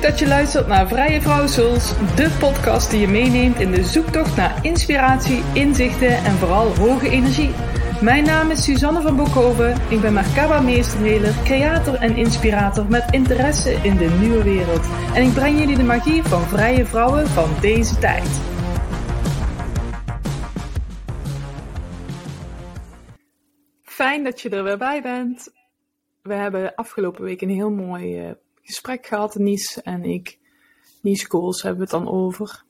Dat je luistert naar Vrije Vrouw Souls, de podcast die je meeneemt in de zoektocht naar inspiratie, inzichten en vooral hoge energie. Mijn naam is Suzanne van Bokhoven. Ik ben Merkaba meesterheler, creator en inspirator met interesse in de nieuwe wereld. En ik breng jullie de magie van vrije vrouwen van deze tijd. Fijn dat je er weer bij bent. We hebben afgelopen week een heel mooi uh, gesprek gehad, Nies en ik. Nies Goals hebben we het dan over.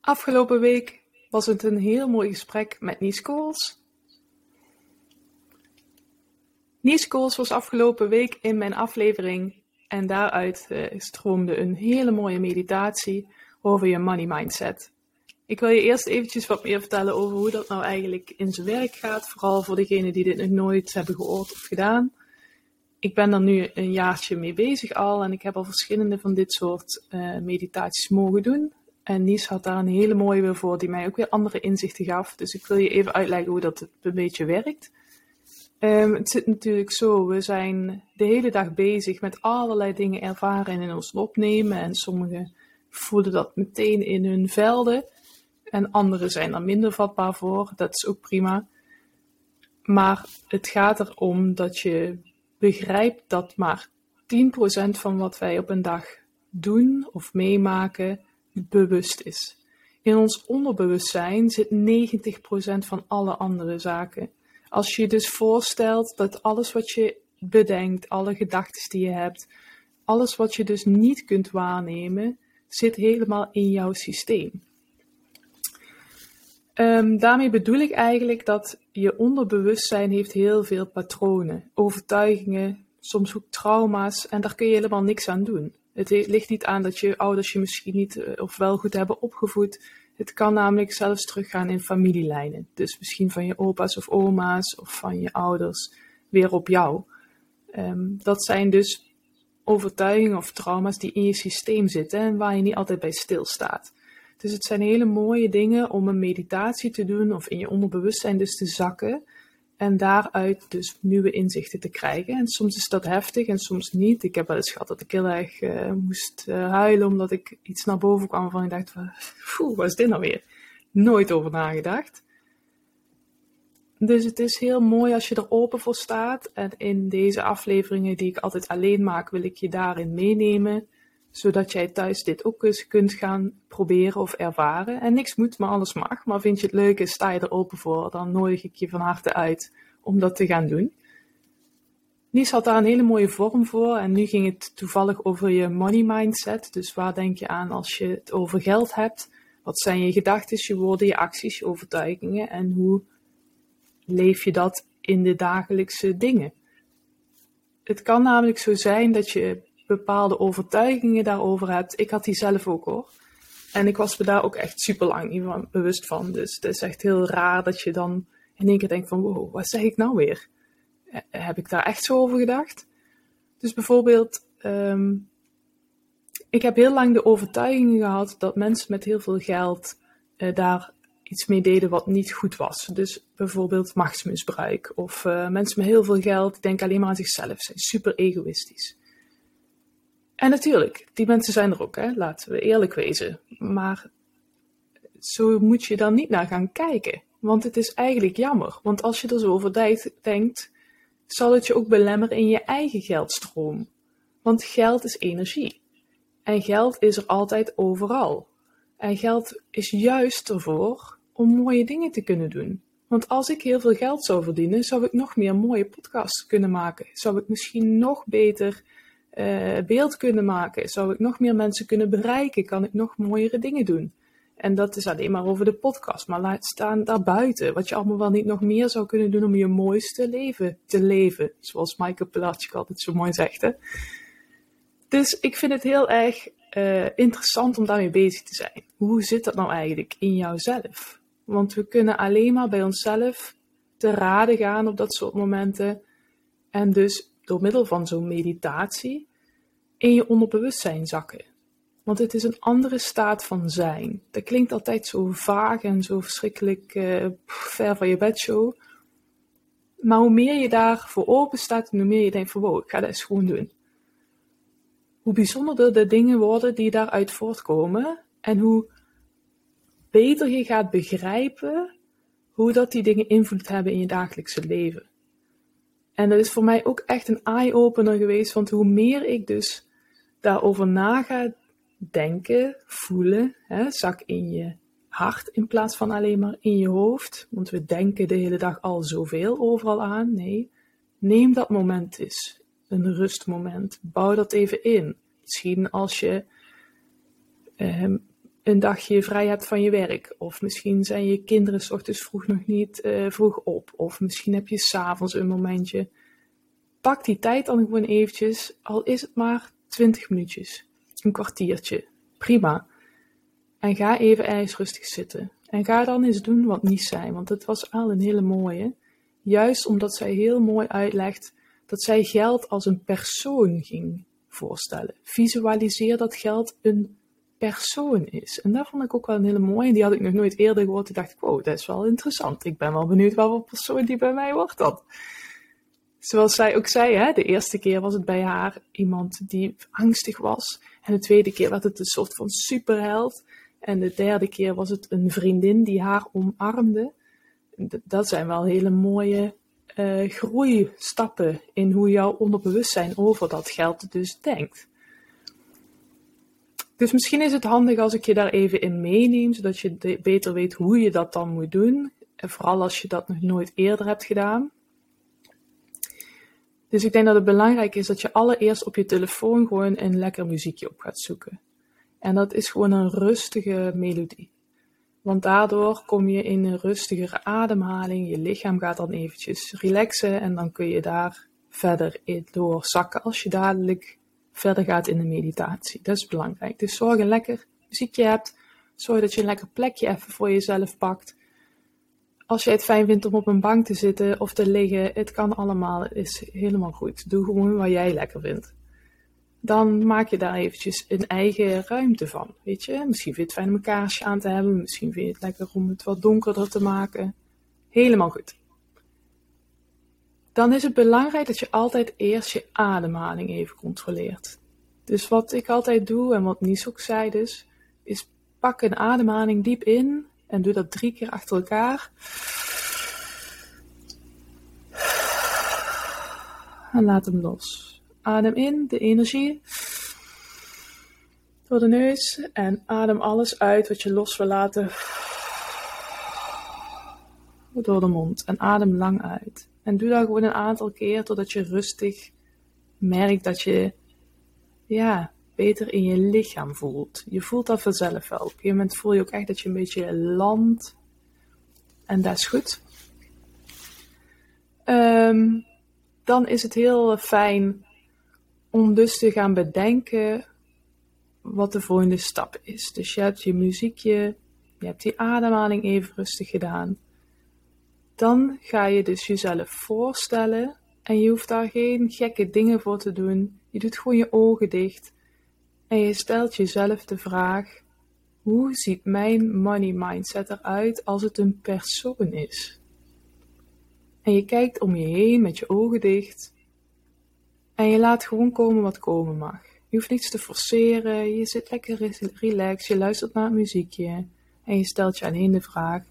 Afgelopen week was het een heel mooi gesprek met Nies Kools. Nies Kools was afgelopen week in mijn aflevering en daaruit uh, stroomde een hele mooie meditatie over je money mindset. Ik wil je eerst eventjes wat meer vertellen over hoe dat nou eigenlijk in zijn werk gaat, vooral voor degenen die dit nog nooit hebben gehoord of gedaan. Ik ben er nu een jaartje mee bezig al en ik heb al verschillende van dit soort uh, meditaties mogen doen. En Nies had daar een hele mooie weer voor, die mij ook weer andere inzichten gaf. Dus ik wil je even uitleggen hoe dat een beetje werkt. Um, het zit natuurlijk zo, we zijn de hele dag bezig met allerlei dingen ervaren en in ons opnemen. En sommigen voelen dat meteen in hun velden. En anderen zijn er minder vatbaar voor, dat is ook prima. Maar het gaat erom dat je begrijpt dat maar 10% van wat wij op een dag doen of meemaken, bewust is. In ons onderbewustzijn zit 90% van alle andere zaken. Als je je dus voorstelt dat alles wat je bedenkt, alle gedachten die je hebt, alles wat je dus niet kunt waarnemen, zit helemaal in jouw systeem. Um, daarmee bedoel ik eigenlijk dat je onderbewustzijn heeft heel veel patronen, overtuigingen, soms ook trauma's en daar kun je helemaal niks aan doen. Het ligt niet aan dat je ouders je misschien niet eh, of wel goed hebben opgevoed. Het kan namelijk zelfs teruggaan in familielijnen. Dus misschien van je opa's of oma's of van je ouders weer op jou. Um, dat zijn dus overtuigingen of trauma's die in je systeem zitten en waar je niet altijd bij stilstaat. Dus het zijn hele mooie dingen om een meditatie te doen of in je onderbewustzijn dus te zakken en daaruit dus nieuwe inzichten te krijgen. En soms is dat heftig en soms niet. Ik heb wel eens gehad dat ik heel erg uh, moest uh, huilen omdat ik iets naar boven kwam waarvan ik dacht van, poeh, wat is dit nou weer? Nooit over nagedacht. Dus het is heel mooi als je er open voor staat. En in deze afleveringen die ik altijd alleen maak, wil ik je daarin meenemen. Zodat jij thuis dit ook eens kunt gaan proberen of ervaren. En niks moet, maar alles mag. Maar vind je het leuk en sta je er open voor, dan nodig ik je van harte uit om dat te gaan doen. Nies had daar een hele mooie vorm voor en nu ging het toevallig over je money mindset. Dus waar denk je aan als je het over geld hebt? Wat zijn je gedachten, je woorden, je acties, je overtuigingen en hoe leef je dat in de dagelijkse dingen? Het kan namelijk zo zijn dat je bepaalde overtuigingen daarover hebt. Ik had die zelf ook hoor. En ik was me daar ook echt super lang bewust van. Dus het is echt heel raar dat je dan in één keer denkt van wow, wat zeg ik nou weer? Eh, heb ik daar echt zo over gedacht? Dus bijvoorbeeld, um, ik heb heel lang de overtuiging gehad dat mensen met heel veel geld uh, daar iets mee deden wat niet goed was. Dus bijvoorbeeld machtsmisbruik. Of mensen met heel veel geld denken alleen maar aan zichzelf, zijn super egoïstisch. En natuurlijk, die mensen zijn er ook, hè? laten we eerlijk wezen. Maar zo moet je dan niet naar gaan kijken. Want het is eigenlijk jammer. Want als je er zo over denkt, zal het je ook belemmeren in je eigen geldstroom. Want geld is energie. En geld is er altijd overal. En geld is juist ervoor om mooie dingen te kunnen doen. Want als ik heel veel geld zou verdienen, zou ik nog meer mooie podcasts kunnen maken. Zou ik misschien nog beter uh, beeld kunnen maken? Zou ik nog meer mensen kunnen bereiken? Kan ik nog mooiere dingen doen? En dat is alleen maar over de podcast. Maar laat staan daarbuiten. Wat je allemaal wel niet nog meer zou kunnen doen om je mooiste leven te leven. Zoals Michael Pilatschik altijd zo mooi zegt. Hè? Dus ik vind het heel erg uh, interessant om daarmee bezig te zijn. Hoe zit dat nou eigenlijk in jouzelf? Want we kunnen alleen maar bij onszelf te raden gaan op dat soort momenten. En dus door middel van zo'n meditatie in je onderbewustzijn zakken. Want het is een andere staat van zijn. Dat klinkt altijd zo vaag en zo verschrikkelijk uh, ver van je bedshow. Maar hoe meer je daarvoor open staat en hoe meer je denkt van wow, ik ga dat eens gewoon doen. Hoe bijzonderder de dingen worden die daaruit voortkomen. En hoe beter je gaat begrijpen hoe dat die dingen invloed hebben in je dagelijkse leven. En dat is voor mij ook echt een eye-opener geweest, want hoe meer ik dus daarover na ga denken, voelen, hè, zak in je hart in plaats van alleen maar in je hoofd, want we denken de hele dag al zoveel overal aan. Nee, neem dat moment eens, een rustmoment, bouw dat even in. Misschien als je ehm, een dagje vrij hebt van je werk. Of misschien zijn je kinderen s ochtends vroeg nog niet uh, vroeg op. Of misschien heb je s'avonds een momentje. Pak die tijd dan gewoon eventjes, al is het maar 20 minuutjes, een kwartiertje. Prima. En ga even ergens rustig zitten. En ga dan eens doen wat niet zijn, want het was al een hele mooie. Juist omdat zij heel mooi uitlegt dat zij geld als een persoon ging voorstellen. Visualiseer dat geld een persoon is. En dat vond ik ook wel een hele mooie. Die had ik nog nooit eerder gehoord. Toen dacht ik, wow, dat is wel interessant. Ik ben wel benieuwd wat voor persoon die bij mij wordt dan. Zoals zij ook zei, hè, de eerste keer was het bij haar iemand die angstig was. En de tweede keer werd het een soort van superheld. En de derde keer was het een vriendin die haar omarmde. Dat zijn wel hele mooie uh, groeistappen in hoe jouw onderbewustzijn over dat geld dus denkt. Dus misschien is het handig als ik je daar even in meeneem, zodat je beter weet hoe je dat dan moet doen. En vooral als je dat nog nooit eerder hebt gedaan. Dus ik denk dat het belangrijk is dat je allereerst op je telefoon gewoon een lekker muziekje op gaat zoeken. En dat is gewoon een rustige melodie. Want daardoor kom je in een rustigere ademhaling. Je lichaam gaat dan eventjes relaxen en dan kun je daar verder in doorzakken als je dadelijk verder gaat in de meditatie. Dat is belangrijk. Dus zorg een lekker muziekje hebt. Zorg dat je een lekker plekje even voor jezelf pakt. Als je het fijn vindt om op een bank te zitten of te liggen, het kan allemaal. Is helemaal goed. Doe gewoon wat jij lekker vindt. Dan maak je daar eventjes een eigen ruimte van. Weet je, misschien vind je het fijn om een kaarsje aan te hebben. Misschien vind je het lekker om het wat donkerder te maken. Helemaal goed dan is het belangrijk dat je altijd eerst je ademhaling even controleert. Dus wat ik altijd doe en wat Nies ook zei dus, is pak een ademhaling diep in en doe dat drie keer achter elkaar. En laat hem los. Adem in, de energie. Door de neus en adem alles uit wat je los wil laten. Door de mond en adem lang uit. En doe dat gewoon een aantal keer totdat je rustig merkt dat je ja, beter in je lichaam voelt. Je voelt dat vanzelf wel. Op een gegeven moment voel je ook echt dat je een beetje landt. En dat is goed. Um, dan is het heel fijn om dus te gaan bedenken wat de volgende stap is. Dus je hebt je muziekje, je hebt die ademhaling even rustig gedaan. Dan ga je dus jezelf voorstellen en je hoeft daar geen gekke dingen voor te doen. Je doet gewoon je ogen dicht en je stelt jezelf de vraag: hoe ziet mijn money mindset eruit als het een persoon is? En je kijkt om je heen met je ogen dicht en je laat gewoon komen wat komen mag. Je hoeft niets te forceren, je zit lekker relaxed, je luistert naar het muziekje en je stelt je alleen de vraag: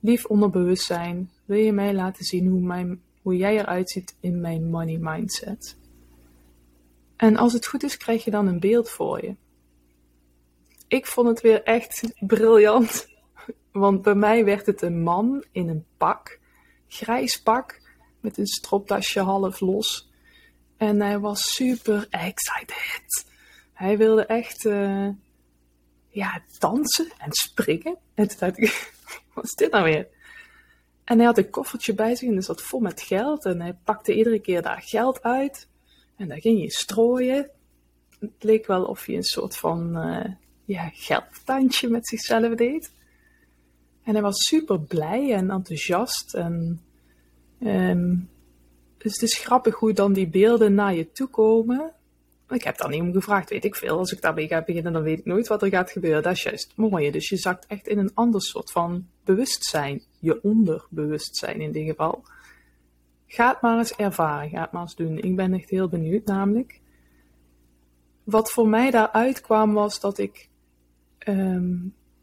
Lief onderbewustzijn, wil je mij laten zien hoe, mijn, hoe jij eruit ziet in mijn money mindset? En als het goed is, krijg je dan een beeld voor je. Ik vond het weer echt briljant, want bij mij werd het een man in een pak, grijs pak, met een stropdasje half los. En hij was super excited. Hij wilde echt uh, ja, dansen en springen. En toen dacht ik, wat is dit nou weer? En hij had een koffertje bij zich en dat zat vol met geld. En hij pakte iedere keer daar geld uit. En daar ging je strooien. Het leek wel of hij een soort van uh, ja, geldtandje met zichzelf deed. En hij was super blij en enthousiast. En, um, dus het is grappig hoe dan die beelden naar je toe komen. Ik heb daar niet om gevraagd, weet ik veel. Als ik daarmee ga beginnen, dan weet ik nooit wat er gaat gebeuren. Dat is juist het mooie. Dus je zakt echt in een ander soort van bewustzijn. Je onderbewustzijn in dit geval. Ga het maar eens ervaren, ga het maar eens doen. Ik ben echt heel benieuwd namelijk. Wat voor mij daaruit kwam was dat ik ehm,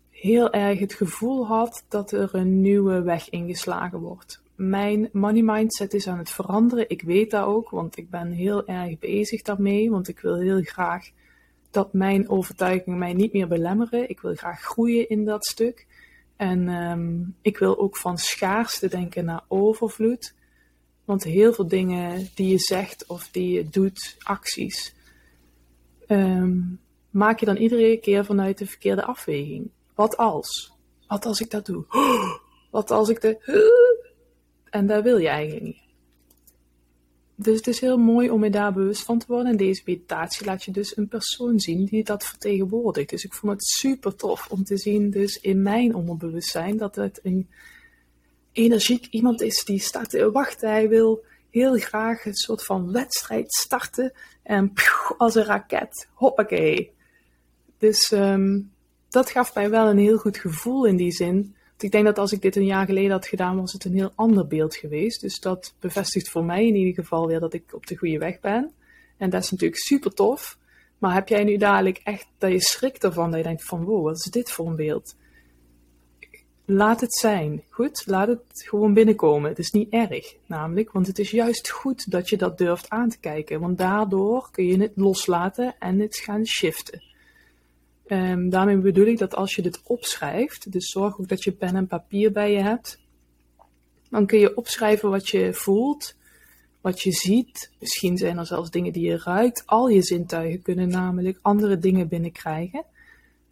heel erg het gevoel had dat er een nieuwe weg ingeslagen wordt. Mijn money mindset is aan het veranderen. Ik weet dat ook, want ik ben heel erg bezig daarmee. Want ik wil heel graag dat mijn overtuigingen mij niet meer belemmeren. Ik wil graag groeien in dat stuk. En ehm, ik wil ook van schaarste denken naar overvloed. Want heel veel dingen die je zegt of die je doet, acties, ehm, maak je dan iedere keer vanuit de verkeerde afweging. Wat als? Wat als ik dat doe? Wat als ik de. En dat wil je eigenlijk niet. Dus het is heel mooi om je daar bewust van te worden. En deze meditatie laat je dus een persoon zien die dat vertegenwoordigt. Dus ik vond het super tof om te zien, dus in mijn onderbewustzijn, dat het een energiek iemand is die staat te wachten. Hij wil heel graag een soort van wedstrijd starten. En als een raket, hoppakee. Dus um, dat gaf mij wel een heel goed gevoel in die zin. Want ik denk dat als ik dit een jaar geleden had gedaan, was het een heel ander beeld geweest. Dus dat bevestigt voor mij in ieder geval weer dat ik op de goede weg ben. En dat is natuurlijk super tof. Maar heb jij nu dadelijk echt dat je schrikt ervan, dat je denkt van wow, wat is dit voor een beeld? Laat het zijn. Goed, laat het gewoon binnenkomen. Het is niet erg, namelijk, want het is juist goed dat je dat durft aan te kijken. Want daardoor kun je het loslaten en het gaan shiften. Um, daarmee bedoel ik dat als je dit opschrijft, dus zorg ook dat je pen en papier bij je hebt, dan kun je opschrijven wat je voelt, wat je ziet. Misschien zijn er zelfs dingen die je ruikt. Al je zintuigen kunnen namelijk andere dingen binnenkrijgen.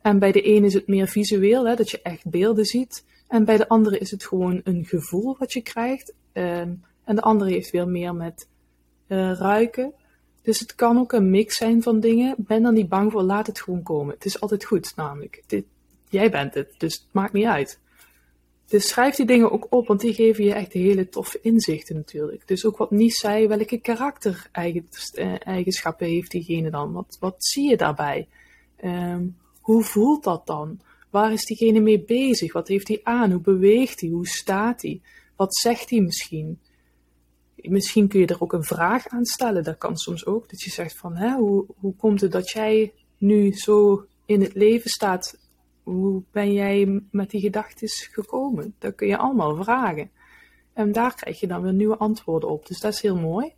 En bij de ene is het meer visueel, hè, dat je echt beelden ziet. En bij de andere is het gewoon een gevoel wat je krijgt. Um, en de andere heeft weer meer met uh, ruiken. Dus het kan ook een mix zijn van dingen. Ben dan niet bang voor, laat het gewoon komen. Het is altijd goed, namelijk. Dit, jij bent het, dus het maakt niet uit. Dus schrijf die dingen ook op, want die geven je echt hele toffe inzichten natuurlijk. Dus ook wat Nies zei, welke karaktereigenschappen heeft diegene dan? Wat, wat zie je daarbij? Um, hoe voelt dat dan? Waar is diegene mee bezig? Wat heeft hij aan? Hoe beweegt hij? Hoe staat hij? Wat zegt hij misschien? Misschien kun je er ook een vraag aan stellen. Dat kan soms ook. Dat je zegt van, hè, hoe, hoe komt het dat jij nu zo in het leven staat? Hoe ben jij met die gedachten gekomen? Dat kun je allemaal vragen. En daar krijg je dan weer nieuwe antwoorden op. Dus dat is heel mooi.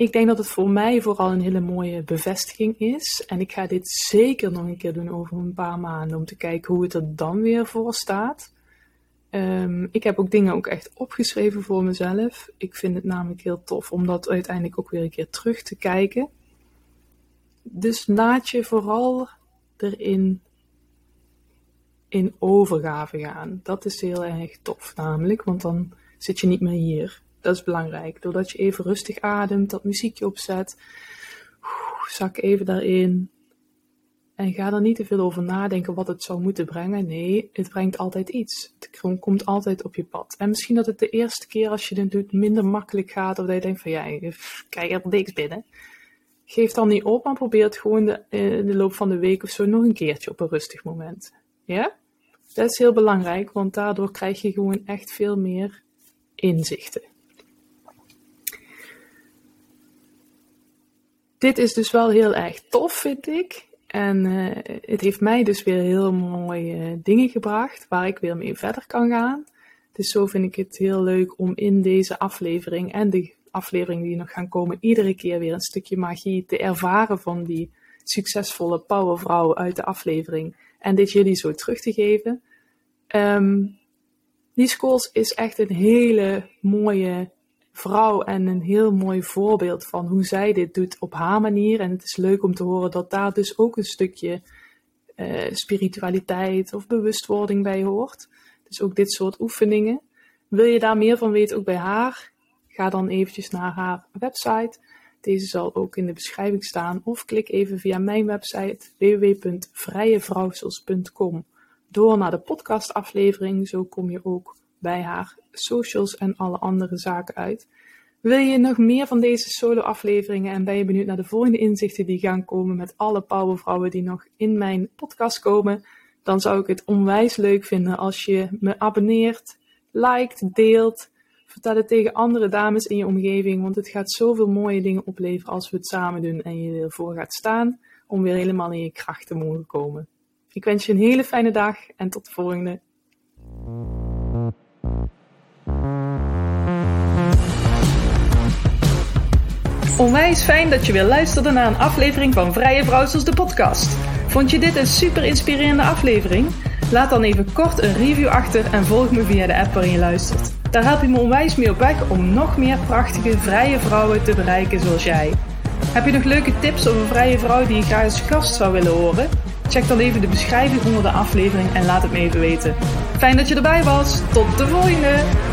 Ik denk dat het voor mij vooral een hele mooie bevestiging is. En ik ga dit zeker nog een keer doen over een paar maanden om te kijken hoe het er dan weer voor staat. Um, ik heb ook dingen ook echt opgeschreven voor mezelf. Ik vind het namelijk heel tof om dat uiteindelijk ook weer een keer terug te kijken. Dus laat je vooral erin in overgave gaan. Dat is heel erg tof namelijk, want dan zit je niet meer hier. Dat is belangrijk. Doordat je even rustig ademt, dat muziekje opzet, zak even daarin. En ga er niet te veel over nadenken wat het zou moeten brengen. Nee, het brengt altijd iets. Het komt altijd op je pad. En misschien dat het de eerste keer als je dit doet minder makkelijk gaat. Of dat je denkt van ja, ik krijg er niks binnen. Geef dan niet op, maar probeer het gewoon de, in de loop van de week of zo nog een keertje op een rustig moment. Ja? Dat is heel belangrijk, want daardoor krijg je gewoon echt veel meer inzichten. Dit is dus wel heel erg tof, vind ik. En uh, het heeft mij dus weer heel mooie dingen gebracht waar ik weer mee verder kan gaan. Dus zo vind ik het heel leuk om in deze aflevering en de afleveringen die nog gaan komen, iedere keer weer een stukje magie te ervaren van die succesvolle powervrouw uit de aflevering. En dit jullie zo terug te geven. Um, die schools is echt een hele mooie vrouw en een heel mooi voorbeeld van hoe zij dit doet op haar manier. En het is leuk om te horen dat daar dus ook een stukje uh, spiritualiteit of bewustwording bij hoort. Dus ook dit soort oefeningen. Wil je daar meer van weten, ook bij haar? Ga dan eventjes naar haar website. Deze zal ook in de beschrijving staan. Of klik even via mijn website www.vrijevrouwsels.com door naar de podcastaflevering. Zo kom je ook bij haar socials en alle andere zaken uit. Wil je nog meer van deze solo-afleveringen en ben je benieuwd naar de volgende inzichten die gaan komen met alle powervrouwen die nog in mijn podcast komen? Dan zou ik het onwijs leuk vinden als je me abonneert, liked, deelt. Vertel het tegen andere dames in je omgeving, want het gaat zoveel mooie dingen opleveren als we het samen doen en je ervoor gaat staan om weer helemaal in je kracht te mogen komen. Ik wens je een hele fijne dag en tot de volgende. Onwijs fijn dat je weer luisterde naar een aflevering van Vrije Vrouwsels de podcast. Vond je dit een super inspirerende aflevering? Laat dan even kort een review achter en volg me via de app waarin je luistert. Daar help je me onwijs mee op weg om nog meer prachtige vrije vrouwen te bereiken zoals jij. Heb je nog leuke tips over vrije vrouw die je graag als gast zou willen horen? Check dan even de beschrijving onder de aflevering en laat het me even weten. Fijn dat je erbij was. Tot de volgende!